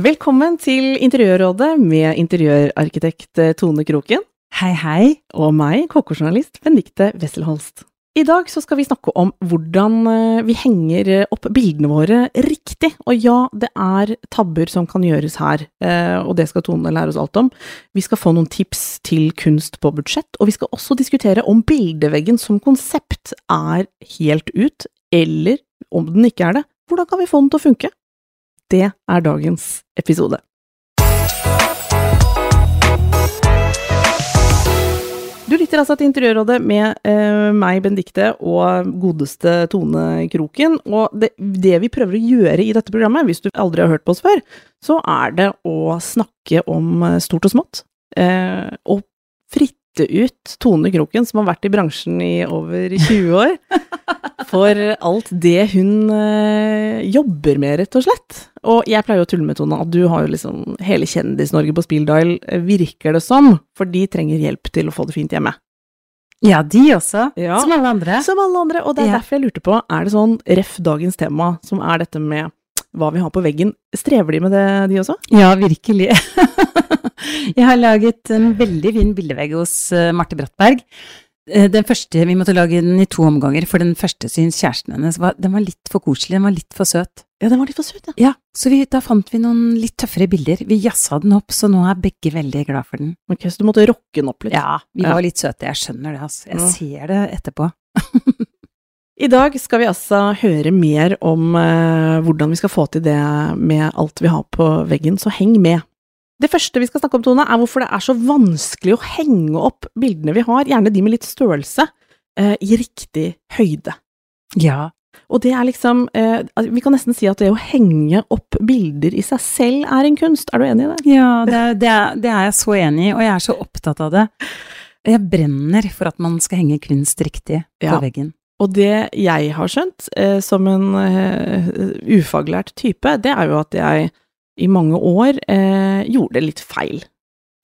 Velkommen til Interiørrådet med interiørarkitekt eh, Tone Kroken. Hei, hei. Og meg, kokkejournalist Benedicte Wesselholst. I dag så skal vi snakke om hvordan eh, vi henger eh, opp bildene våre riktig. Og ja, det er tabber som kan gjøres her, og det skal Tone lære oss alt om. Vi skal få noen tips til kunst på budsjett, og vi skal også diskutere om bildeveggen som konsept er helt ut, eller om den ikke er det, hvordan kan vi få den til å funke? Det er dagens episode. Du lytter altså til Interiørrådet med eh, meg, Benedikte, og godeste Tone Kroken. Og det, det, vi prøver å gjøre i dette programmet, hvis du aldri har hørt på oss før, så er det å snakke om stort og smått. Eh, og fritt ut Tone Kroken, som har vært i bransjen i over 20 år, for alt det hun øh, jobber med, rett og slett. Og jeg pleier å tulle med Tone at du har jo liksom hele Kjendis-Norge på speeddial, eh, virker det som, for de trenger hjelp til å få det fint hjemme. Ja, de også. Ja, som alle andre. Som alle andre, og det er ja. derfor jeg lurte på, er det sånn ref dagens tema, som er dette med hva vi har på veggen, strever de med det, de også? Ja, virkelig. Jeg har laget en veldig fin bildevegg hos uh, Marte Brattberg. Uh, den første, Vi måtte lage den i to omganger, for den første syns kjæresten hennes var, den var litt for koselig, den var litt for søt. Ja, den var litt for søt, ja. ja så vi, da fant vi noen litt tøffere bilder. Vi jazza den opp, så nå er begge veldig glad for den. Ok, Så du måtte rocke den opp litt? Ja, vi ja. var litt søte, jeg skjønner det, altså. Jeg ja. ser det etterpå. I dag skal vi altså høre mer om eh, hvordan vi skal få til det med alt vi har på veggen, så heng med. Det første vi skal snakke om, Tone, er hvorfor det er så vanskelig å henge opp bildene vi har, gjerne de med litt størrelse, eh, i riktig høyde. Ja. Og det er liksom eh, Vi kan nesten si at det å henge opp bilder i seg selv er en kunst. Er du enig i det? Ja, det er, det er, det er jeg så enig i, og jeg er så opptatt av det. Jeg brenner for at man skal henge kunst riktig på ja. veggen. Og det jeg har skjønt, eh, som en ufaglært type, det er jo at jeg i mange år eh, gjorde litt feil.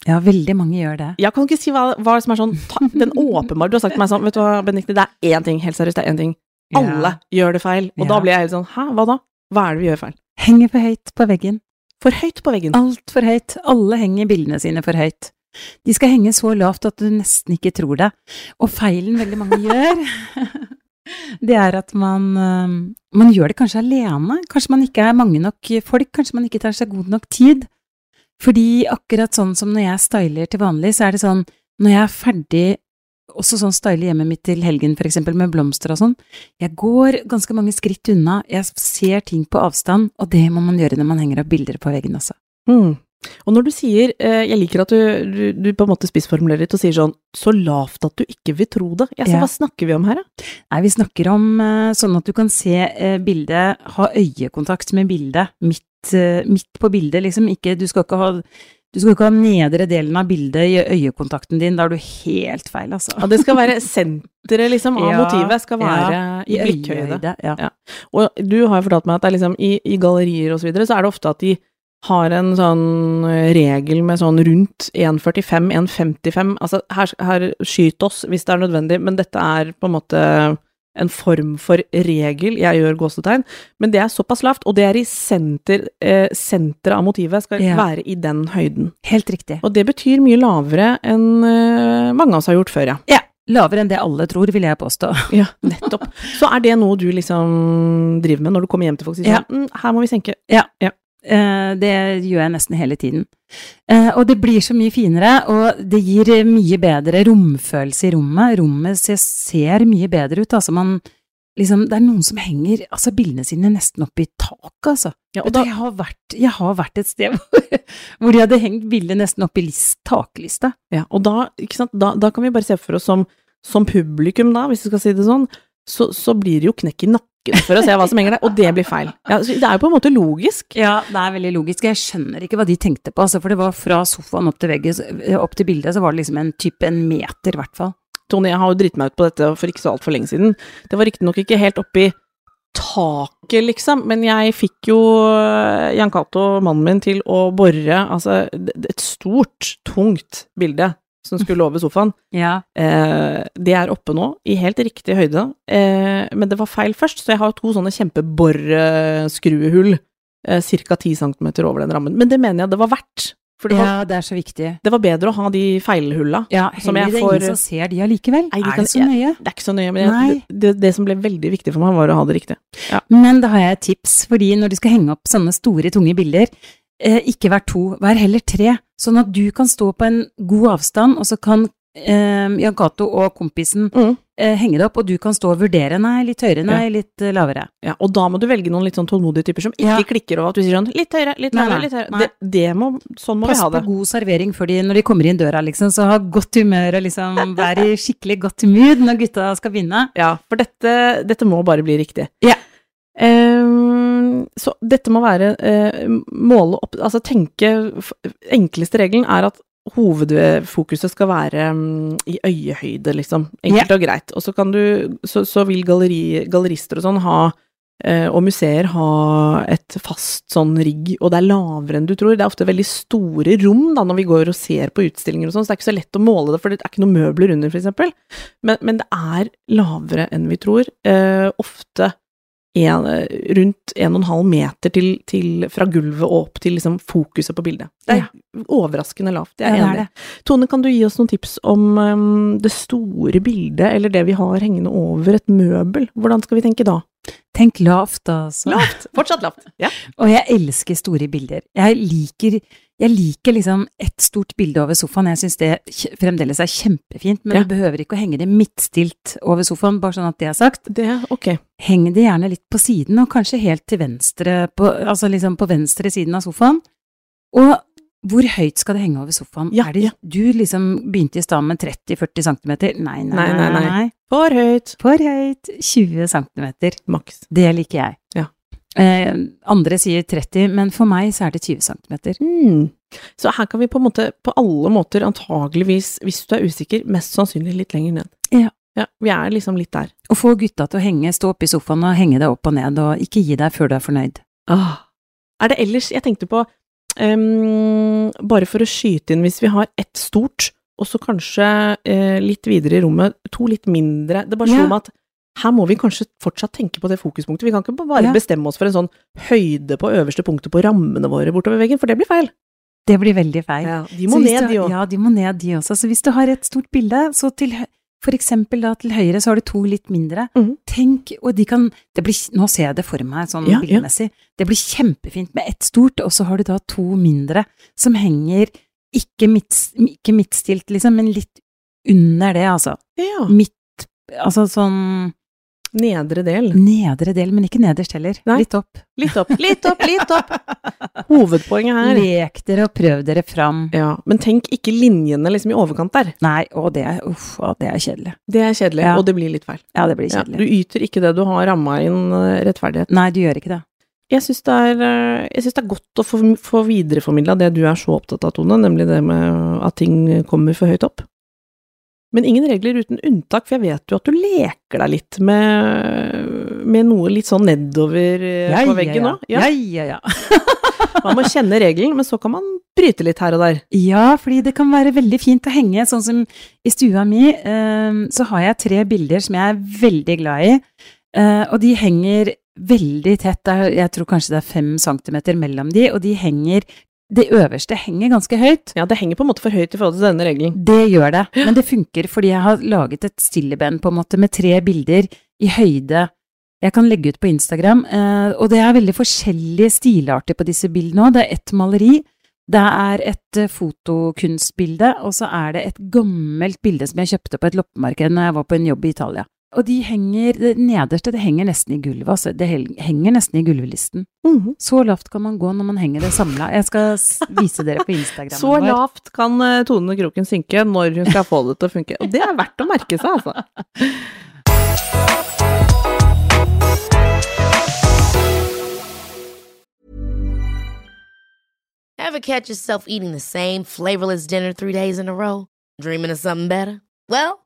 Ja, veldig mange gjør det. Jeg kan ikke si hva, hva som er sånn Den åpenbare Du har sagt til meg sånn Vet du hva, Benedicte, det er én ting, helt seriøst, det er én ting. Alle ja. gjør det feil. Og ja. da blir jeg helt sånn Hæ, hva da? Hva er det vi gjør feil? Henger for høyt på veggen. For høyt på veggen? Altfor høyt. Alle henger bildene sine for høyt. De skal henge så lavt at du nesten ikke tror det. Og feilen veldig mange gjør det er at man, eh, man gjør det kanskje alene. Kanskje man ikke er mange nok folk, kanskje man ikke tar seg god nok tid. Fordi akkurat sånn som når jeg styler til vanlig, så er det sånn når jeg er ferdig også sånn style hjemmet mitt til helgen, for eksempel, med blomster og sånn. Jeg går ganske mange skritt unna, jeg ser ting på avstand, og det må man gjøre når man henger opp bilder på veggen også. Mm. Og når du sier, eh, jeg liker at du, du, du, på en måte spissformulerer litt og sier sånn, så lavt at du ikke vil tro det. Ja, så ja. hva snakker vi om her, da? Nei, vi snakker om uh, sånn at du kan se uh, bildet, ha øyekontakt med bildet, midt, midt, på bildet, liksom. Ikke, du skal ikke ha du skal ikke ha nedre delen av bildet i øyekontakten din, da er du helt feil, altså. Ja, det skal være senteret, liksom, av ja, motivet, skal være ja, i blikkhøyde. Ja. Og du har jo fortalt meg at det er liksom, i, i gallerier og så videre, så er det ofte at de har en sånn eh, regel med sånn rundt 1,45-1,55. Altså, her, her skyt oss hvis det er nødvendig, men dette er på en måte en form for regel, jeg gjør gåsetegn, men det er såpass lavt, og det er i senter, eh, senteret av motivet skal ja. være i den høyden. Helt riktig. Og det betyr mye lavere enn eh, mange av oss har gjort før, ja. Ja, lavere enn det alle tror, vil jeg påstå. Ja, nettopp. Så er det noe du liksom driver med når du kommer hjem til folk og sier sånn, mm, her må vi senke. Ja. ja. Eh, det gjør jeg nesten hele tiden. Eh, og det blir så mye finere, og det gir mye bedre romfølelse i rommet. Rommet ser mye bedre ut. Altså man liksom, Det er noen som henger altså bildene sine nesten opp i taket, altså. Ja, og da, jeg, har vært, jeg, har vært, et sted hvor, hvor de hadde hengt bildet nesten opp i list, taklista. Ja, og da, da, da, kan vi bare se for oss som som publikum da, hvis vi skal si det sånn, så, så blir det jo knekk i nakken for å se hva som henger der, og det blir feil. Ja, det er jo på en måte logisk. Ja, det er veldig logisk. Jeg skjønner ikke hva de tenkte på, altså, for det var fra sofaen opp til veggen, opp til bildet, så var det liksom en type en meter, i hvert fall. Tony, jeg har jo dritt meg ut på dette for ikke så altfor lenge siden. Det var riktignok ikke helt oppi taket, liksom, men jeg fikk jo eh, Jan Cato, mannen min, til å bore altså et stort, tungt bilde som skulle over sofaen. Ja. Eh, de er oppe nå, i helt riktig høyde, eh, men det var feil først, så jeg har to sånne kjempeboreskruehull eh, ca. 10 cm over den rammen. Men det mener jeg det var verdt, for det var, ja, det er så viktig. det var bedre å ha de feilhulla. Ja, Som heller det er får- ingen som ser de allikevel. Er kan- det så nøye? Det er ikke så nøye, men jeg, det, det som ble veldig viktig for meg, var å ha det riktig. Men da har jeg et tips, fordi når du skal henge opp sånne store, tunge bilder, eh, ikke vær to, vær heller tre, sånn at du kan stå på en god avstand, og så kan eh, Jan Cato og kompisen Mm. eh, henge det opp, og du kan stå og vurdere, nei, litt høyere, nei, litt eh, lavere. Ja, og da må du velge noen litt sånn tålmodige typer som ikke Ja. klikker over at du sier sånn litt høyere, litt lavere, litt høyere. Det, det må, sånn må Pass vi ha på god servering for de når de kommer inn døra, liksom, så ha godt humør og liksom være i skikkelig godt mood når gutta skal vinne. Ja, for dette, dette må bare bli riktig. Ja. Ehm, så dette må være eh, måle opp Altså tenke Enkleste regelen er at hovedfokuset skal være mm, i øyehøyde, liksom. Enkelt og greit. Og så kan du Så, så vil galleri, gallerister og sånn ha eh, og museer ha et fast sånn rigg, og det er lavere enn du tror. Det er ofte veldig store rom da, når vi går og ser på utstillinger og sånn, så det er ikke så lett å måle det, for det er ikke noen møbler under, eksempel. Men, men det er lavere enn vi tror. Eh, ofte en, rundt og en halv meter til, til, fra gulvet og opp til liksom fokuset på bildet. Det er overraskende lavt, jeg er Ja, det er. Tone, kan du gi oss noen tips om um, det store bildet, eller det vi har hengende over et møbel? Hvordan skal vi tenke da? Tenk lavt, altså. Lavt! Fortsatt lavt. Ja. Og jeg elsker store bilder. Jeg liker, jeg liker liksom ett stort bilde over sofaen. Jeg syns det fremdeles er kjempefint, men Ja. du behøver ikke å henge det midtstilt over sofaen, bare sånn at det er sagt. Det, ok. Heng det gjerne litt på siden, og kanskje helt til venstre, på, altså liksom på venstre siden av sofaen. Og hvor høyt skal det henge over sofaen? Ja, er det, ja. Du liksom begynte i stad med 30-40 cm. Nei, nei, Nei, nei, nei, nei. For høyt. For høyt. 20 cm. Maks. Det liker jeg. Ja. Eh, andre sier 30, men for meg så er det 20 cm. Mm. Så her kan vi på måte, på alle måter antageligvis, hvis du er usikker, mest sannsynlig litt lenger ned. Ja. Ja, vi er liksom litt der. Å få gutta til å henge, stå oppe i sofaen og henge deg opp og ned, og ikke gi deg før du er fornøyd. Ah. Er det ellers Jeg tenkte på um, Bare for å skyte inn, hvis vi har ett stort, og så kanskje uh, litt videre i rommet, to litt mindre Det bare slo Ja. meg at her må vi kanskje fortsatt tenke på det fokuspunktet. Vi kan ikke bare Ja. bestemme oss for en sånn høyde på øverste punktet på rammene våre bortover veggen, for det blir feil. Det blir veldig feil. de må ned, du, de òg. Ja, de må ned, de også. Så hvis du har et stort bilde, så til for eksempel da til høyre så har du to litt mindre. Mm. Tenk, og de kan det blir, Nå ser jeg det for meg sånn Ja, ja. Det blir kjempefint med ett stort, og så har du da to mindre som henger ikke, midt, ikke midtstilt, liksom, men litt under det, altså. Ja. Midt Altså sånn Nedre del. nedre del, men ikke nederst heller. Nei. Litt opp. Litt opp, litt opp, litt opp! Hovedpoenget her Lek dere og prøv dere fram. Ja, men tenk ikke linjene liksom i overkant der. Nei, og det er uff, og det er kjedelig. Det er kjedelig, Ja. og det blir litt feil. Ja, det blir Ja, kjedelig. du yter ikke det du har ramma inn eh, rettferdighet. Nei, du gjør ikke det. Jeg syns det, eh, det er godt å få, få videreformidla det du er så opptatt av, Tone, nemlig det med at ting kommer for høyt opp. Men ingen regler uten unntak, for jeg vet jo at du leker deg litt med, med noe litt sånn nedover ja, på veggen nå. Ja. Ja, ja, ja. Man må kjenne regelen, men så kan man bryte litt her og der. Ja, fordi det kan være veldig fint å henge, sånn som i stua mi, eh, så har jeg tre bilder som jeg er veldig glad i, eh, og de henger veldig tett, jeg tror kanskje det er fem centimeter mellom de, og de henger, det øverste henger ganske høyt. Ja, det henger på en måte for høyt i forhold til denne regelen. Det gjør det, men det funker fordi jeg har laget et stilleben på en måte med tre bilder i høyde. Jeg kan legge ut på Instagram, eh, og det er veldig forskjellige stilarter på disse bildene òg. Det er ett maleri, det er et eh, fotokunstbilde, og så er det et gammelt bilde som jeg kjøpte på et loppemarked når jeg var på en jobb i Italia. Og de henger, det nederste det henger nesten i gulvet, altså. Det henger nesten i gulvelisten. -hmm. Så lavt kan man gå når man henger det samla. Jeg skal vise dere på Instagram. Så vår. lavt kan eh, Tone Kroken synke når hun skal få det til å funke. Og det er verdt å merke seg, altså. Ever catch yourself eating the same flavorless dinner three days in a row? Dreaming of something better? Well,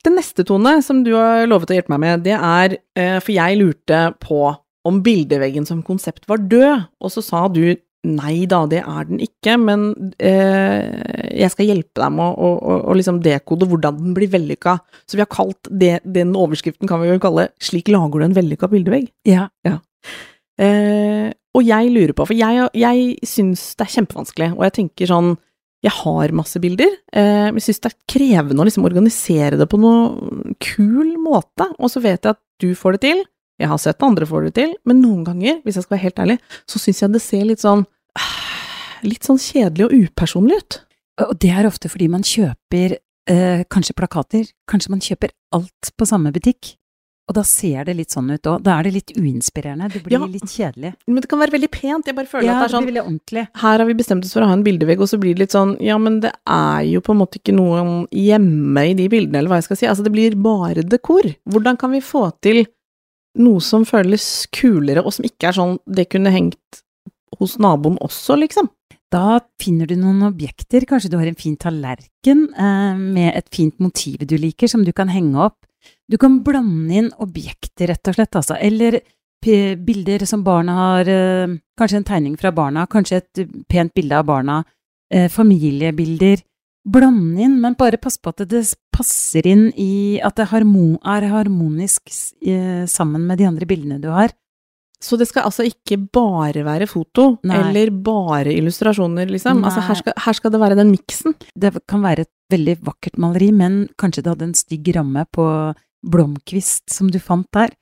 Det neste, Tone, som du har lovet å hjelpe meg med, det er eh, For jeg lurte på om bildeveggen som konsept var død, og så sa du nei da, det er den ikke, men eh, jeg skal hjelpe deg med å, å, å, liksom dekode hvordan den blir vellykka. Så vi har kalt det, den overskriften kan vi jo kalle 'Slik lager du en vellykka bildevegg'. Ja. Eh, og jeg lurer på, for jeg, jeg syns det er kjempevanskelig, og jeg tenker sånn Jeg har masse bilder, eh, jeg syns det er krevende å liksom organisere det på noe kul måte, og så vet jeg at du får det til. Jeg har sett andre får det til, men noen ganger, hvis jeg skal være helt ærlig, så syns jeg det ser litt sånn Litt sånn kjedelig og upersonlig ut. Og det er ofte fordi man kjøper eh, kanskje plakater, kanskje man kjøper alt på samme butikk. Og da ser det litt sånn ut òg. Da er det litt uinspirerende. Det blir Ja. litt kjedelig. Men det kan være veldig pent. Jeg bare føler Ja, at det det er sånn blir veldig ordentlig. her har vi bestemt oss for å ha en bildevegg, og så blir det litt sånn, ja, men det er jo på en måte ikke noe hjemme i de bildene, eller hva jeg skal si. Altså, det blir bare dekor. Hvordan kan vi få til noe som føles kulere, og som ikke er sånn, det kunne hengt hos naboen også, liksom? Da finner du noen objekter. Kanskje du har en fin tallerken eh, med et fint motiv du liker, som du kan henge opp. Du kan blande inn objekter, rett og slett, altså. Eller bilder som barna har eh, Kanskje en tegning fra barna, kanskje et pent bilde av barna. Eh, familiebilder. Blande inn, men bare pass på at det passer inn i At det er harmonisk eh, sammen med de andre bildene du har. Så det skal altså ikke bare være foto, Nei. eller bare illustrasjoner, liksom? Altså, her skal, her skal det være den miksen. Det kan være et veldig vakkert maleri, men kanskje det hadde en stygg ramme på blomkvist som du fant der.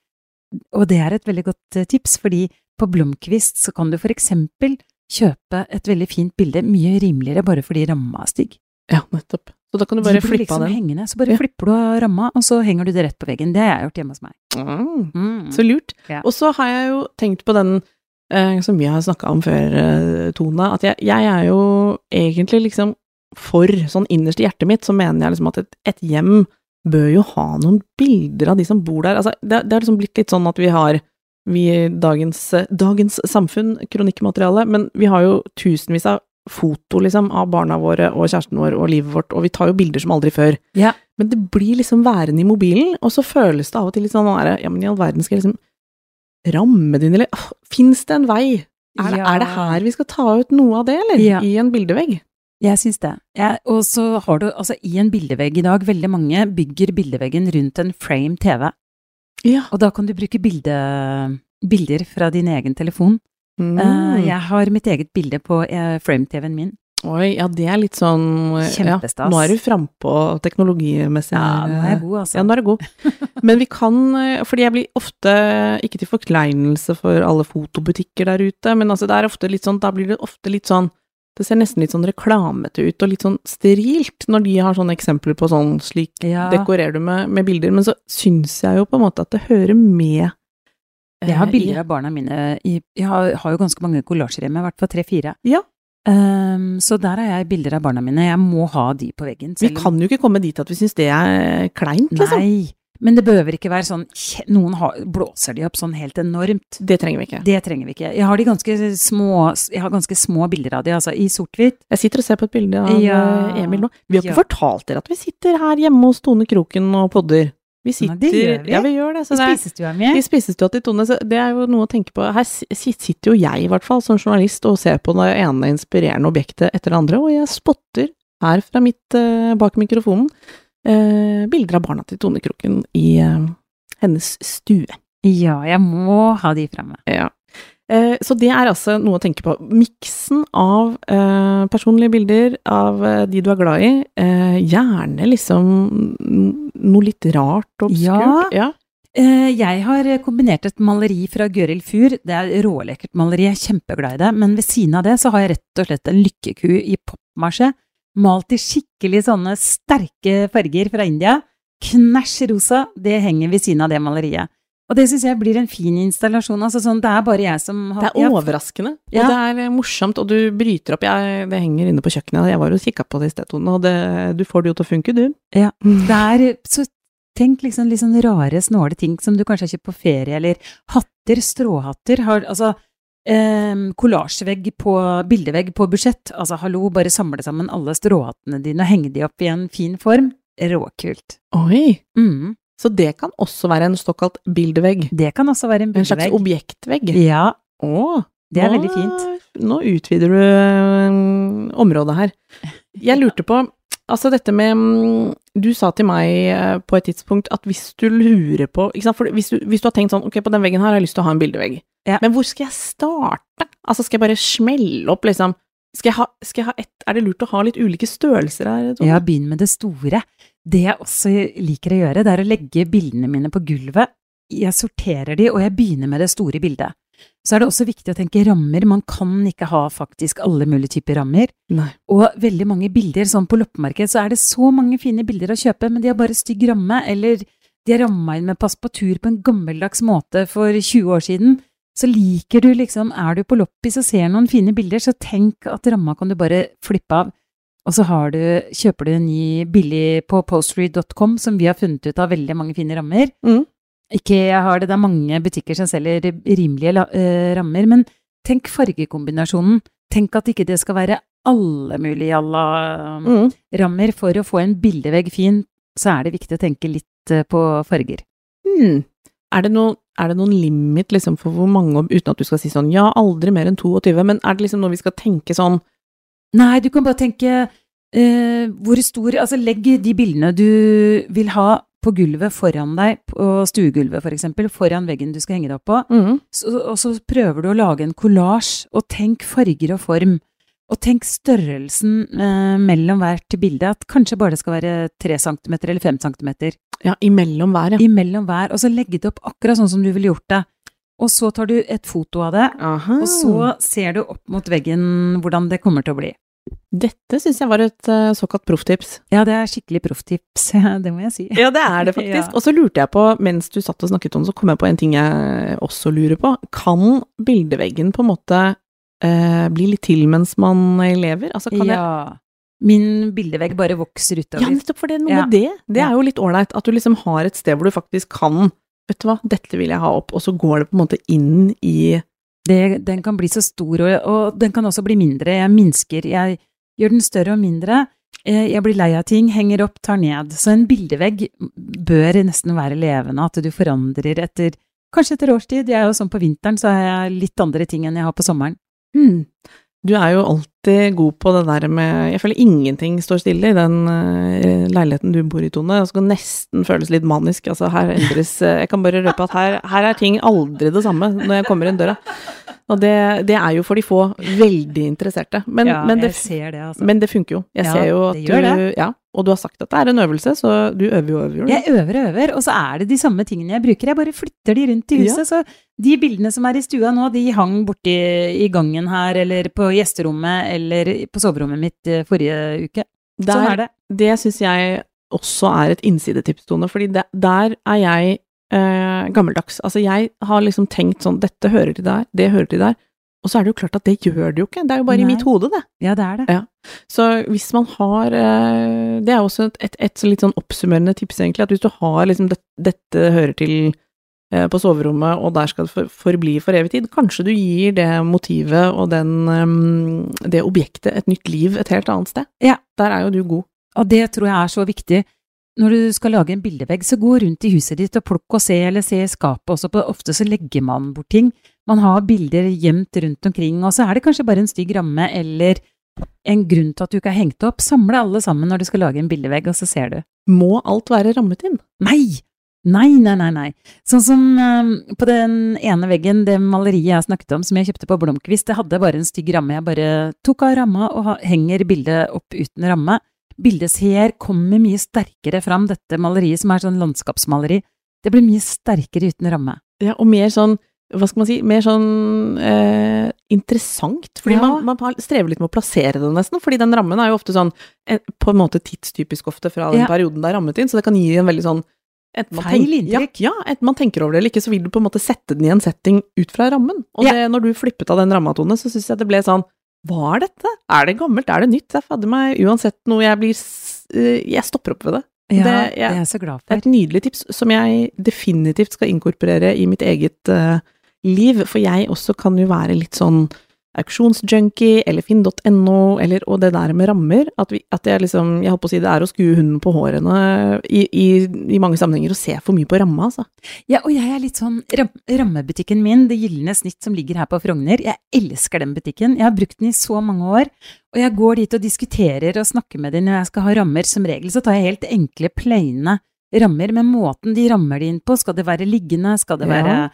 Og det er et veldig godt eh, tips, fordi på blomkvist så kan du for eksempel kjøpe et veldig fint bilde mye rimeligere bare fordi ramma er stygg. Ja, nettopp. Så da kan du bare flippe liksom av den. hengende, så bare Ja. flipper du av ramma, og så henger du det rett på veggen. Det har jeg gjort hjemme hos meg. Mm. Mm. Så lurt. Ja. Og så har jeg jo tenkt på den eh, som vi har snakka om før, eh, Tone, at jeg, jeg er jo egentlig liksom for, sånn innerst i hjertet mitt, så mener jeg liksom at et, et hjem bør jo ha noen bilder av de som bor der. Altså, det, det har liksom blitt litt sånn at vi har vi dagens, dagens samfunn, kronikkmateriale, men vi har jo tusenvis av foto, liksom, av barna våre og kjæresten vår og livet vårt, og vi tar jo bilder som aldri før. Ja. Men det blir liksom værende i mobilen, og så føles det av og til litt sånn ja, men i all verden skal jeg liksom ramme det inn, eller fins det en vei? Er Ja. er det her vi skal ta ut noe av det, eller? Ja. I en bildevegg? Jeg syns det. Jeg- og så har du altså i en bildevegg i dag, veldig mange bygger bildeveggen rundt en frame TV. Ja. Og da kan du bruke bilde, bilder fra din egen telefon. Mm. Eh, jeg har mitt eget bilde på eh, frame-TV-en min. Oi, ja, det er litt sånn Kjempestas. Ja, nå er du frampå teknologimessig. Ja, nå er jeg god, altså. Ja, nå er du god. Men vi kan, eh, fordi jeg blir ofte, ikke til forkleinelse for alle fotobutikker der ute, men altså det er ofte litt sånn, da blir det ofte litt sånn, det ser nesten litt sånn reklamete ut, og litt sånn sterilt, når de har sånne eksempler på sånn, slik Ja, dekorerer du med, med bilder, men så syns jeg jo på en måte at det hører med jeg har eh, bilder av barna mine i Jeg har, har jo ganske mange kollasjer hjemme, i hvert fall tre-fire. Ja. Um, så der har jeg bilder av barna mine. Jeg må ha de på veggen. Vi selv Vi kan jo ikke komme dit at vi syns det er kleint, liksom. Nei, men det behøver ikke være sånn Noen har, blåser de opp sånn helt enormt. Det trenger vi ikke. Det trenger vi ikke. Jeg har de ganske små, jeg har ganske små bilder av de, altså i sort-hvitt. Jeg sitter og ser på et bilde av Ja. eh, Emil nå. Vi har ikke Ja. fortalt dere at vi sitter her hjemme hos Tone Kroken og podder. Vi Nei, sitter det gjør vi. Ja, vi gjør det. Så I spisestua mi. I spisestua til Tone, så det er jo noe å tenke på. Her sitter jo jeg, i hvert fall, som journalist og ser på det ene inspirerende objektet etter det andre, og jeg spotter her fra mitt eh, bak mikrofonen bilder av barna til Tone Kroken i eh, hennes stue. Ja, jeg må ha de fremme. Ja. Eh, så det er altså noe å tenke på. Miksen av eh, personlige bilder av eh, de du er glad i, eh, gjerne liksom noe litt rart og obskurt. Ja. Eh, Jeg har kombinert et maleri fra Gøril Fur. Det er rålekkert maleri, jeg er kjempeglad i det. Men ved siden av det så har jeg rett og slett en lykkeku i pappmasjé. Malt i skikkelig sånne sterke farger fra India. Knæsj rosa. Det henger ved siden av det maleriet. Og det syns jeg blir en fin installasjon. Altså sånn, det er bare jeg som har Det er overraskende, Ja. og det er morsomt, og du bryter opp. Jeg, det henger inne på kjøkkenet, jeg var og kikka på det i sted, Tone, og det, du får det jo til å funke, du. Ja, det er så Tenk liksom litt sånn rare, snåle ting som du kanskje har kjøpt på ferie, eller hatter, stråhatter, har altså kollasjevegg på bildevegg på budsjett. Altså, hallo, bare samle sammen alle stråhattene dine og henge de opp i en fin form. Råkult. Oi! Mm. Så det kan også være en såkalt bildevegg. Det kan også være en bildevegg. En slags objektvegg. Ja, Å, det er nå- veldig fint. Nå utvider du øh, området her. Jeg lurte på, altså dette med mm, Du sa til meg øh, på et tidspunkt at hvis du lurer på ikke sant, for hvis du, hvis du har tenkt sånn Ok, på den veggen her har jeg lyst til å ha en bildevegg. Ja. Men hvor skal jeg starte? Altså, skal jeg bare smelle opp, liksom? Skal jeg ha, skal jeg ha et, Er det lurt å ha litt ulike størrelser her? Ja, begynn med det store. Det jeg også liker å gjøre, det er å legge bildene mine på gulvet. Jeg sorterer de, og jeg begynner med det store bildet. Så er det også viktig å tenke rammer. Man kan ikke ha faktisk alle mulige typer rammer. Nei. Og veldig mange bilder, sånn på loppemarked, så er det så mange fine bilder å kjøpe, men de har bare stygg ramme, eller de er ramma inn med passepartout på en gammeldags måte for 20 år siden. Så liker du liksom, er du på loppis og ser noen fine bilder, så tenk at ramma kan du bare flippe av. Og så har du, kjøper du en ny billig på postery.com, som vi har funnet ut av veldig mange fine rammer. Mm. Ikea har det, det er mange butikker som selger rimelige eh, rammer, men tenk fargekombinasjonen. Tenk at ikke det skal være alle mulige alla Mm. rammer. For å få en bildevegg fin, så er det viktig å tenke litt uh, på farger. Hmm. Er det, noen, er det noen limit liksom for hvor mange, uten at du skal si sånn ja, aldri mer enn 22, men er det liksom noe vi skal tenke sånn Nei, du kan bare tenke eh, hvor stor Altså, legg de bildene du vil ha på gulvet foran deg, på stuegulvet for eksempel, foran veggen du skal henge deg opp på. mm. Så, og så prøver du å lage en kollasj, og tenk farger og form. Og tenk størrelsen eh, mellom hvert bilde, at kanskje bare det skal være tre centimeter eller fem centimeter. Ja, imellom hver, ja. Imellom hver, og så legge det opp akkurat sånn som du ville gjort det. Og så tar du et foto av det, Aha. og så ser du opp mot veggen hvordan det kommer til å bli. Dette syns jeg var et uh, såkalt profftips. Ja, det er skikkelig profftips, det må jeg si. Ja, det er det faktisk. Ja. Og så lurte jeg på, mens du satt og snakket om det, så kom jeg på en ting jeg også lurer på. Kan bildeveggen på en måte eh, bli litt til mens man lever? Altså, kan jeg Ja. Min bildevegg bare vokser Ja, utover. nettopp for det er noe Ja. med det. Det er jo litt ålreit. At du liksom har et sted hvor du faktisk kan Vet du hva, dette vil jeg ha opp, og så går det på en måte inn i Det, den kan bli så stor, og, og den kan også bli mindre. Jeg minsker, jeg gjør den større og mindre. Eh, Jeg blir lei av ting, henger opp, tar ned. Så en bildevegg bør nesten være levende, at du forandrer etter Kanskje etter årstid. Jeg er jo sånn på vinteren, så har jeg litt andre ting enn jeg har på sommeren. Hmm. Du er jo alltid god på det der med Jeg føler ingenting står stille i den eh, leiligheten du bor i, Tone. Det skal nesten føles litt manisk. Altså, her endres eh, Jeg kan bare røpe at her, her er ting aldri det samme når jeg kommer inn døra. Og det, det er jo for de få veldig interesserte. Men, ja, men, det, det, altså. men det funker jo. Jeg Ja, ser jo at du Ja, og du har sagt at det er en øvelse, så du øver jo øver. jo. Jeg øver og øver, og så er det de samme tingene jeg bruker. Jeg bare flytter de rundt i huset. Så de bildene som er i stua nå, de hang borti i gangen her, eller på gjesterommet, eller på soverommet mitt eh, forrige uke. Der- Sånn er det. Det syns jeg også er et innsidetips, Tone, fordi der er jeg eh, gammeldags. Altså, jeg har liksom tenkt sånn, dette hører til der, det hører til der, og så er det jo klart at det gjør det jo ikke, det er jo bare Nei. i mitt hode, det. Ja, det er det. Så hvis man har eh, Det er også et, et, et litt sånn oppsummerende tips, egentlig, at hvis du har liksom det, dette hører til eh, på soverommet, og der skal det for, forbli for evig tid, kanskje du gir det motivet og den, eh, det objektet et nytt liv et helt annet sted. Ja. Der er jo du god. Og det tror jeg er så viktig. Når du skal lage en bildevegg, så gå rundt i huset ditt og plukk og se, eller se i skapet også. På, ofte så legger man bort ting. Man har bilder gjemt rundt omkring, og så er det kanskje bare en stygg ramme eller en grunn til at du ikke har hengt opp. Samle alle sammen når du skal lage en bildevegg, og så ser du. Må alt være rammet inn? Nei! Nei, nei, nei, nei. Sånn som eh, på den ene veggen, det maleriet jeg snakket om, som jeg kjøpte på Blomkvist, det hadde bare en stygg ramme. Jeg bare tok av ramma og henger bildet opp uten ramme. Bildet her kommer mye sterkere fram, dette maleriet som er sånn landskapsmaleri. Det blir mye sterkere uten ramme. Ja, og mer sånn hva skal man si, mer sånn eh, interessant. Fordi Ja. man, man strever litt med å plassere det, nesten. Fordi den rammen er jo ofte sånn eh, på en måte tidstypisk ofte fra den Ja. perioden det er rammet inn, så det kan gi en veldig sånn Feil inntrykk. Ja, ja, man tenker over det eller ikke, så vil du på en måte sette den i en setting ut fra rammen. Og det, når du flippet av den ramma, Tone, så syns jeg det ble sånn Hva er dette? Er det gammelt? Er det nytt? Det er fader meg uansett noe jeg blir eh, Jeg stopper opp ved det. Ja, Det- det, er jeg så glad Det er et nydelig tips som jeg definitivt skal inkorporere i mitt eget uh, liv, for jeg også kan jo være litt sånn auksjonsjunkie, eller finn.no, eller og det der med rammer, at, vi, at jeg liksom Jeg holdt på å si det er å skue hunden på hårene i, i, i mange sammenhenger og se for mye på ramma, altså. Ja, og jeg er litt sånn ram Rammebutikken min, Det gylne snitt som ligger her på Frogner, jeg elsker den butikken. Jeg har brukt den i så mange år. Og jeg går dit og diskuterer og snakker med dem når jeg skal ha rammer. Som regel så tar jeg helt enkle, plaine rammer, men måten de rammer det inn på, skal det være liggende, skal det Ja.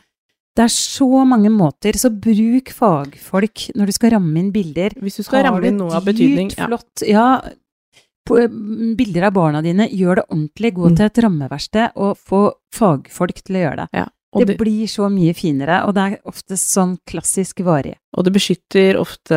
Det er så mange måter, så bruk fagfolk når du skal ramme inn bilder. Hvis du skal Har ramme inn noe av betydning ja. flott Ja, eh, bilder av barna dine, gjør det ordentlig. Gå Mm. til et rammeverksted og få fagfolk til å gjøre det. ja. Det det, blir så mye finere, og det er ofte sånn klassisk varig. og det beskytter ofte,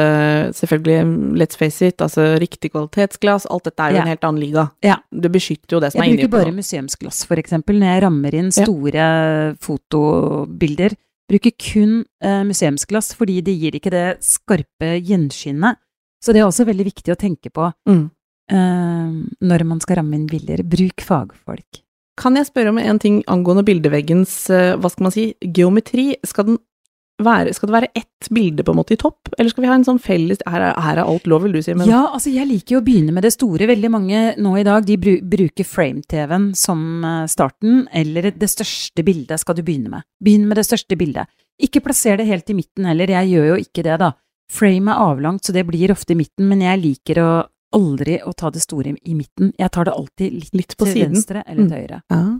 selvfølgelig, let's face it, altså riktig kvalitetsglass, alt dette er jo Ja. en helt annen liga. Ja. Det beskytter jo det som Jeg er inni bruker bare museumsglass, for eksempel, når jeg rammer inn Ja. store fotobilder. Bruker kun eh, museumsglass, fordi det gir ikke det skarpe gjenskinnet. Så det er også veldig viktig å tenke på Mm. eh, når man skal ramme inn bilder. Bruk fagfolk. Kan jeg spørre om en ting angående bildeveggens, eh, hva skal man si, geometri? Skal, den være, skal det være ett bilde på en måte i topp, eller skal vi ha en sånn felles Her er, her er alt lov, vil du si, men Ja, altså jeg liker jo å begynne med det store. Veldig mange nå i dag de bru bruker frame-TV-en som eh, starten, eller det største bildet skal du begynne med. Begynn med det største bildet. Ikke plasser det helt i midten heller, jeg gjør jo ikke det da. Frame er avlangt, så det blir ofte i midten, men jeg liker å aldri å ta det store i midten. Jeg tar det alltid litt, Litt på til siden. venstre eller Mm. til høyre. ja.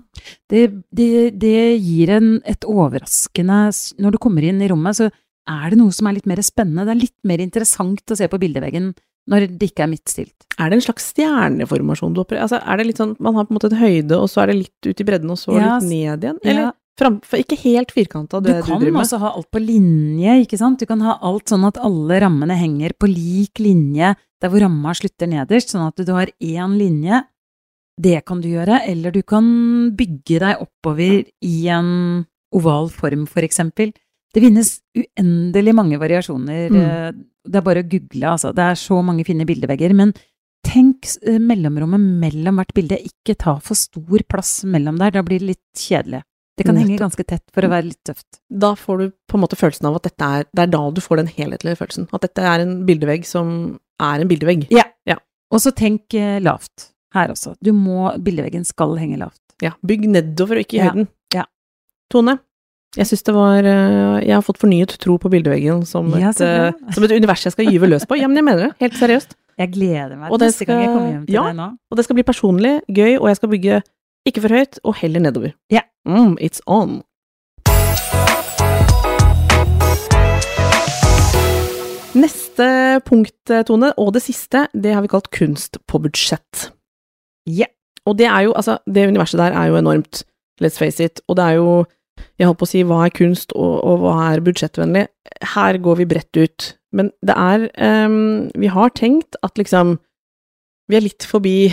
Det, det, det gir en, et overraskende Når du kommer inn i rommet, så er det noe som er litt mer spennende. Det er litt mer interessant å se på bildeveggen når det ikke er midtstilt. Er det en slags stjerneformasjon du opererer Altså, er det litt sånn, man har på en måte en høyde, og så er det litt ut i bredden, og så Ja, litt ned igjen? Eller Ja. Framfor, ikke helt firkanta, Du det du, kan driver med? også ha alt på linje, ikke sant? Du kan ha alt sånn at alle rammene henger på lik linje, der hvor ramma slutter nederst, sånn at du har én linje. Det kan du gjøre, eller du kan bygge deg oppover i en oval form, for eksempel. Det finnes uendelig mange variasjoner. Mm. eh, Det er bare å google, altså. Det er så mange fine bildevegger. Men tenk eh, mellomrommet mellom hvert bilde. Ikke ta for stor plass mellom der, da blir det litt kjedelig. Det kan henge ganske tett for å være litt tøft. Da får du på en måte følelsen av at dette er Det er da du får den helhetlige følelsen. At dette er en bildevegg som er en bildevegg. Ja. Og så tenk eh, lavt her også. Du må, bildeveggen skal henge lavt. Ja, bygg nedover og ikke i Ja, høyden. ja. Tone, jeg syns det var eh, Jeg har fått fornyet tro på bildeveggen som Ja, et, eh, som et univers jeg skal gyve løs på. Ja, men jeg mener det. Helt seriøst. Jeg gleder meg til neste gang jeg kommer hjem til ja. deg nå. Og det skal bli personlig, gøy, og jeg skal bygge ikke for høyt, og heller nedover. Ja. Mm, it's on. Neste punkt, Tone, og det siste, det har vi kalt kunst på budsjett. Ja. Og det er jo, altså, det universet der er jo enormt, let's face it, og det er jo, jeg holdt på å si, hva er kunst, og, og hva er budsjettvennlig? Her går vi bredt ut, men det er, um, vi har tenkt at liksom, vi er litt forbi,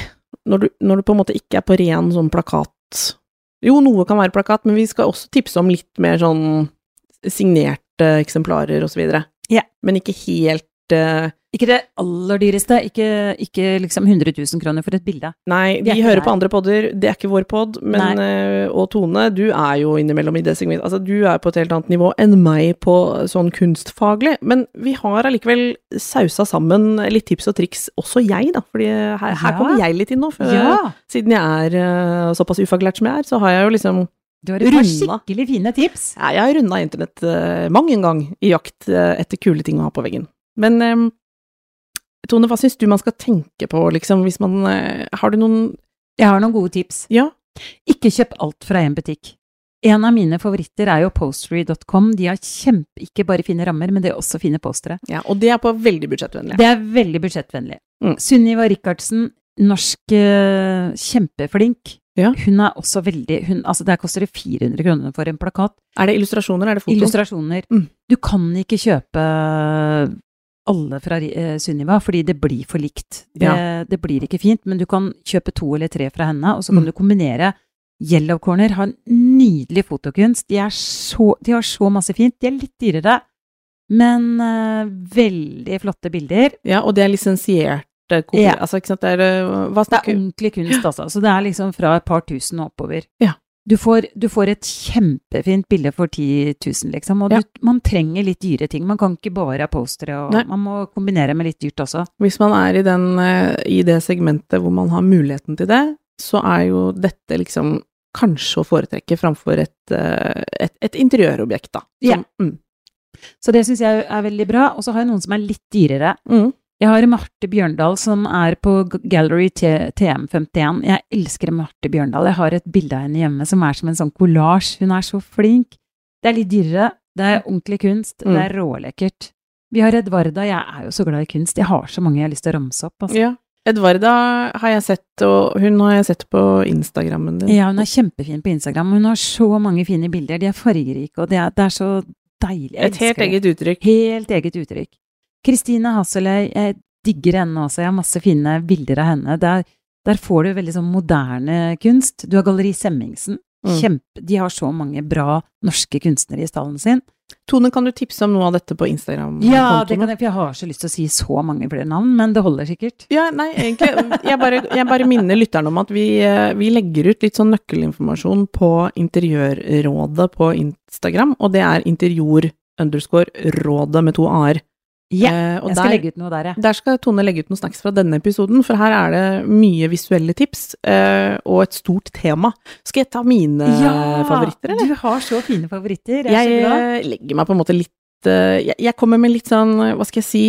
når du, når du på en måte ikke er på ren sånn plakat, jo, noe kan være plakat, men vi skal også tipse om litt mer sånn signerte eksemplarer og så videre. Ja. Men ikke helt, eh, Ikke det aller dyreste, ikke, ikke liksom 100 000 kroner for et bilde. Nei, Vi er hører der. på andre podder, det er ikke vår pod, men eh, Og Tone, du er jo innimellom i det segmentet. Altså, du er på et helt annet nivå enn meg på sånn kunstfaglig, men vi har allikevel sausa sammen litt tips og triks, også jeg, da, fordi her, her Ja. kommer jeg litt inn nå. For, Ja! Siden jeg er eh, såpass ufaglært som jeg er, så har jeg jo liksom Du har et par skikkelig fine tips. ja, Jeg har runda internett uh, mang en gang i jakt etter kule ting å ha på veggen. Men Tone, hva syns du man skal tenke på, liksom, hvis man eh, Har du noen Jeg har noen gode tips. Ja? Ikke kjøp alt fra én butikk. En av mine favoritter er jo postery.com. De har kjempe, ikke bare fine rammer, men de er også fine postere. ja og det er på veldig budsjettvennlig. Det er veldig budsjettvennlig. Mm. Sunniva Rikardsen, norsk eh, kjempeflink. Ja. Hun er også veldig hun, Altså, der koster det 400 kroner for en plakat. Er det illustrasjoner, er det foto? Illustrasjoner. Mm. Du kan ikke kjøpe alle fra eh, Sunniva, fordi det blir for likt. Det, det blir ikke fint, men du kan kjøpe to eller tre fra henne, og så kan Mm. du kombinere. Yellow Corner har en nydelig fotokunst. De, er så, de har så masse fint. De er litt dyrere, men eh, veldig flotte bilder. Ja, og det er lisensierte kopier. Ja. Altså, ikke sant, det er Hva Det er ordentlig kunst, altså. Så det er liksom fra et par tusen og oppover. Ja. Du får, du får et kjempefint bilde for 10 000, liksom. Og Ja. du, man trenger litt dyre ting. Man kan ikke bare ha postere, og Nei. man må kombinere med litt dyrt også. Hvis man er i, den, eh, i det segmentet hvor man har muligheten til det, så er jo dette liksom kanskje å foretrekke framfor et, eh, et, et interiørobjekt, da. Ja. mm, Så det syns jeg er veldig bra. Og så har jeg noen som er litt dyrere. mm. Jeg har Marte Bjørndal som er på Gallery TM51. Jeg elsker Marte Bjørndal. Jeg har et bilde av henne hjemme som er som en sånn kollasj. Hun er så flink. Det er litt dyrere. Det er ordentlig kunst. Mm. Det er rålekkert. Vi har Edvarda. Jeg er jo så glad i kunst. Jeg har så mange jeg har lyst til å ramse opp. Altså. Ja. Edvarda har jeg sett, og hun har jeg sett på Instagrammen din. Ja, hun er kjempefin på Instagram. Hun har så mange fine bilder. De er fargerike, og det er, det er så deilig. Jeg Et helt det. eget uttrykk. Helt eget uttrykk. Kristine Hasseløy, jeg digger henne også. Jeg har masse fine bilder av henne. Der, der får du veldig sånn moderne kunst. Du har Galleri Semmingsen. Mm. Kjempe, de har så mange bra norske kunstnere i stallen sin. Tone, kan du tipse om noe av dette på Instagram? Ja, det kan jeg, for jeg har så lyst til å si så mange flere navn, men det holder sikkert. Ja, nei, egentlig, jeg bare, jeg bare minner lytterne om at vi, eh, vi legger ut litt sånn nøkkelinformasjon på Interiørrådet på Instagram, og det er interior underscore rådet med to a-er. Ja, yeah, jeg skal der- legge ut noe der, jeg. Der skal Tone legge ut noen snacks fra denne episoden, for her er det mye visuelle tips, uh, og et stort tema. Skal jeg ta mine favoritter, eller? Du har så fine favoritter. Jeg Jeg eh, legger meg på en måte litt uh, jeg, jeg kommer med litt sånn, hva skal jeg si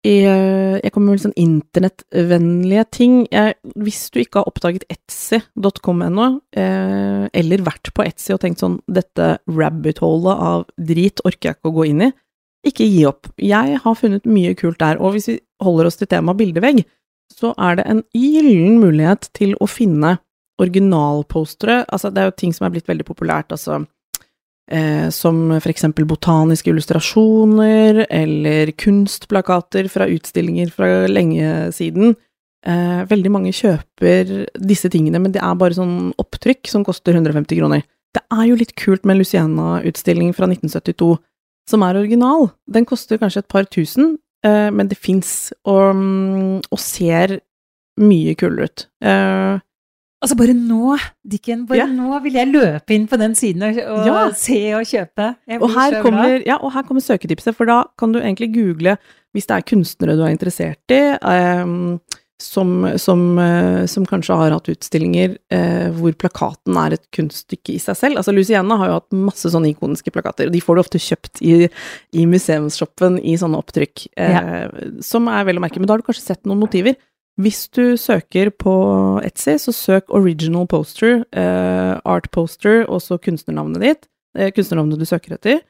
jeg, jeg kommer med litt sånn internettvennlige ting. Hvis du ikke har oppdaget etsy.com ennå, eller vært på Etsy og tenkt sånn dette rabbit-holet av drit orker jeg ikke å gå inn i, ikke gi opp. Jeg har funnet mye kult der, og hvis vi holder oss til temaet bildevegg, så er det en gyllen mulighet til å finne originalpostere. Altså, det er jo ting som er blitt veldig populært, altså eh, som for eksempel botaniske illustrasjoner, eller kunstplakater fra utstillinger fra lenge siden. Eh, veldig mange kjøper disse tingene, men det er bare sånn opptrykk som koster 150 kroner. Det er jo litt kult med Luciana-utstilling fra 1972, som er original. Den koster kanskje et par tusen, eh, men det fins, og, mm, og ser mye kulere ut. Eh, Altså, bare nå, Dikken, bare Ja. nå vil jeg løpe inn på den siden og, og Ja. se og kjøpe. Og her, kommer, ja, og her kommer søketipset, for da kan du egentlig google hvis det er kunstnere du er interessert i, ehm, som, som, eh, som kanskje har hatt utstillinger eh, hvor plakaten er et kunststykke i seg selv. Altså Luciana har jo hatt masse sånne ikoniske plakater, og de får du ofte kjøpt i, i museumsshoppen i sånne opptrykk, eh, som er vel å merke. Men da har du kanskje sett noen motiver. Hvis du søker på Etsy, så søk original poster, eh, art poster, og så kunstnernavnet ditt, eh, kunstnernavnet du søker etter.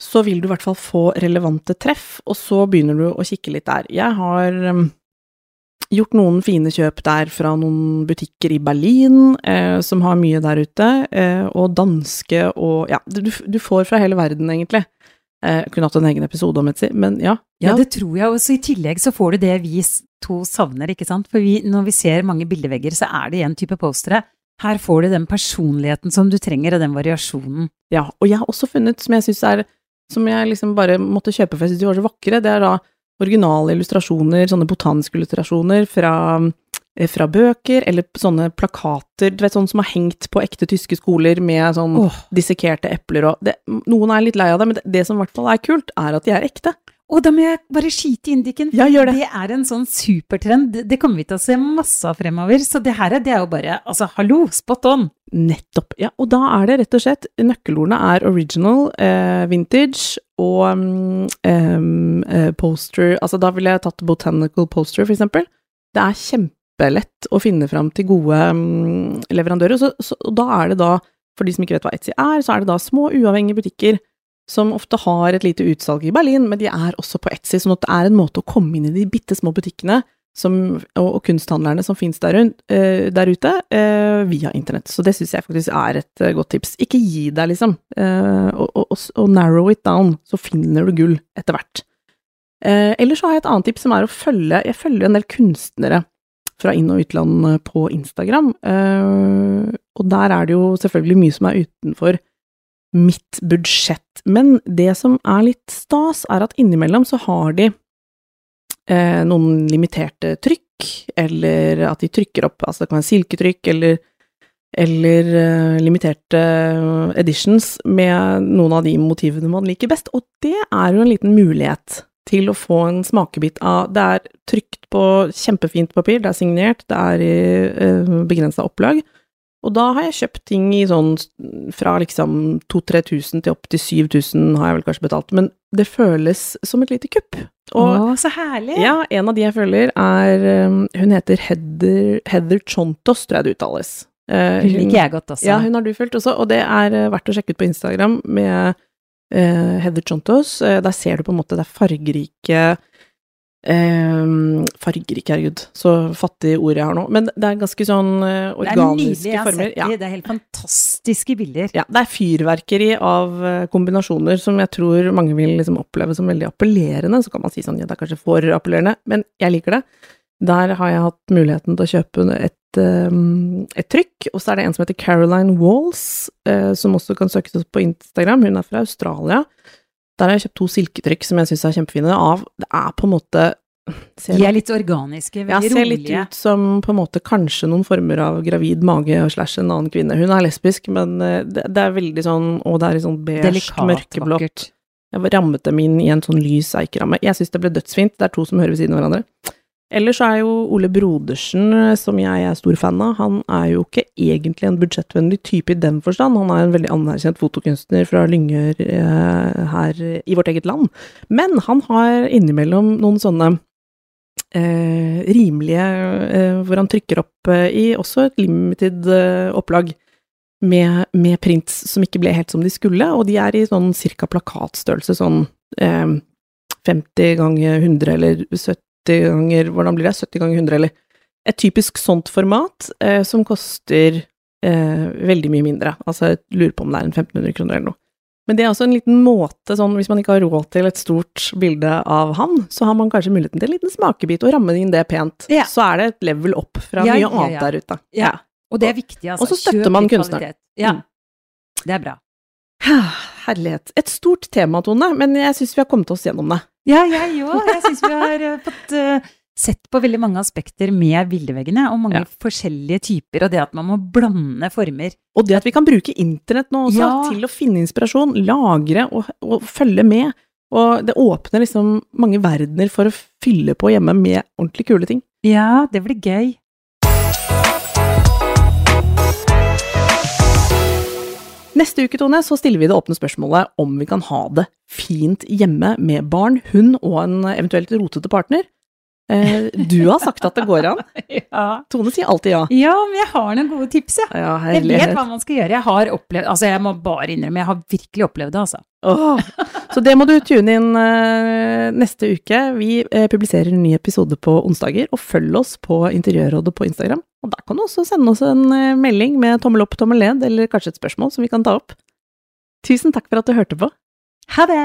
Så vil du i hvert fall få relevante treff, og så begynner du å kikke litt der. Jeg har em, gjort noen fine kjøp der fra noen butikker i Berlin, eh, som har mye der ute, eh, og danske og Ja, du, du får fra hele verden, egentlig. Eh, kunne hatt en egen episode om Etsy, men ja. Ja, det tror jeg også. I tillegg så får du det vi to savner, ikke sant. For vi, når vi ser mange bildevegger, så er det én type postere. Her får du den personligheten som du trenger, og den variasjonen. Ja, og jeg har også funnet, som jeg syns er Som jeg liksom bare måtte kjøpe for jeg syns de var så vakre, det er da originale illustrasjoner, sånne botaniske illustrasjoner fra, eh, fra bøker, eller sånne plakater, du vet sånne som har hengt på ekte tyske skoler med sånn oh. dissekerte epler og det, Noen er litt lei av det, men det, det som i hvert fall er kult, er at de er ekte. Og da må jeg bare skyte inn, Dikken. Ja, gjør det. Det er en sånn supertrend. Det- kommer vi til å se masse av fremover. Så det her er- det er jo bare Altså, hallo, spot on! Nettopp. Ja, og da er det rett og slett Nøkkelordene er original, eh, vintage og um, eh, poster Altså, da ville jeg tatt botanical poster, for eksempel. Det er kjempelett å finne fram til gode um, leverandører, så, så, og da er det da, for de som ikke vet hva Etsy er, så er det da små, uavhengige butikker som ofte har et lite utsalg i Berlin, men de er også på Etsy, sånn at det er en måte å komme inn i de bitte små butikkene som, og, og kunsthandlerne som finnes der, rundt, uh, der ute, uh, via internett. Så det syns jeg faktisk er et uh, godt tips. Ikke gi deg, liksom, og, og, og, narrow it down, så finner du gull etter hvert. Uh, ellers så har jeg et annet tips som er å følge Jeg følger en del kunstnere fra inn- og utland på Instagram, og der er det jo selvfølgelig mye som er utenfor mitt budsjett. Men det som er litt stas, er at innimellom så har de eh, noen limiterte trykk, eller at de trykker opp, altså det kan være silketrykk, eller, eller eh, limiterte editions med noen av de motivene man liker best, og det er jo en liten mulighet til å få en smakebit av Det er trykt på kjempefint papir, det er signert, det er i eh, begrensa opplag, og da har jeg kjøpt ting i sånn fra liksom 2000-3000 til opp til 7000 har jeg vel kanskje betalt, men det føles som et lite kupp. Og Å, så herlig! ja, en av de jeg følger er um, Hun heter Heather, Heather Chontos, tror jeg det uttales. Uh, Hun liker jeg godt også. Ja, hun har du fulgt også, og det er eh, verdt å sjekke ut på Instagram med uh, Heather Chontos. Der ser du på en måte det er fargerike eh, Fargerike, herregud, så fattig ord jeg har nå. Men det er ganske sånn eh, det organiske former. sett de. Det er helt fantastiske bilder. Ja, det er fyrverkeri av eh, kombinasjoner som jeg tror mange vil liksom oppleve som veldig appellerende. Så kan man si sånn, ja, det er kanskje for appellerende, men jeg liker det. Der har jeg hatt muligheten til å kjøpe et, eh, et trykk, og så er det en som heter Caroline Walls, som også kan søkes opp på Instagram. Hun er fra Australia. Der har jeg kjøpt to silketrykk som jeg syns er kjempefine. Av, det er på en måte ser De er litt organiske, veldig ja, veldig ser litt rolige. ut som på en måte kanskje noen former av gravid mage slash en annen kvinne. Hun er lesbisk, men eh, det, det er veldig sånn Å, det er i sånn beige, mørkeblått. Jeg rammet dem inn i en sånn lys eikeramme. Jeg syns det ble dødsfint. Det er to som hører ved siden av hverandre. Ellers er jo Ole Brodersen, eh, som jeg er stor fan av, han er jo ikke egentlig en budsjettvennlig type i den forstand. Han er en veldig anerkjent fotokunstner fra Lyngør eh, her i vårt eget land. Men han har innimellom noen sånne eh, rimelige eh, Hvor han trykker opp eh, i også et limited eh, opplag med, med prints som ikke ble helt som de skulle, og de er i sånn cirka plakatstørrelse, sånn eh, 50 ganger 100 eller 70 ganger Hvordan blir det? 70 ganger 100, eller Et typisk sånt format eh, som koster eh, veldig mye mindre. Altså, jeg lurer på om det er en 1500 kroner eller noe. Men det er også en liten måte, sånn hvis man ikke har råd til et stort bilde av han, så har man kanskje muligheten til en liten smakebit og ramme inn det pent. Ja. Så er det et level opp fra Ja, mye ja, annet ja. der ute. Ja. Og det er viktig, altså. Og så støtter man kunstneren. Ja, Mm. det er bra. Herlighet. Et stort tema, Tone, men jeg syns vi har kommet oss gjennom det. Ja, jeg òg. Jeg syns vi har eh, fått uh, sett på veldig mange aspekter med bildeveggene, og mange Ja. forskjellige typer, og det at man må blande former. Og det at vi kan bruke internett nå også Ja. til å finne inspirasjon, lagre og, og følge med. Og det åpner liksom mange verdener for å fylle på hjemme med ordentlig kule ting. Ja, det blir gøy. Neste uke, Tone, så stiller vi det åpne spørsmålet om vi kan ha det fint hjemme med barn, hund og en eventuelt rotete partner. Eh, du har sagt at det går an. Ja. Tone sier alltid ja. ja, men jeg har noen gode tips, jeg. Ja, Jeg vet hva man skal gjøre. Jeg har opplevd Altså, jeg må bare innrømme, jeg har virkelig opplevd det, altså. Oh. så det må du tune inn eh, neste uke. Vi eh, publiserer en ny episode på onsdager, og følg oss på Interiørrådet på Instagram. Og der kan du også sende oss en melding med tommel opp, tommel ned, eller kanskje et spørsmål som vi kan ta opp. Tusen takk for at du hørte på. Ha det!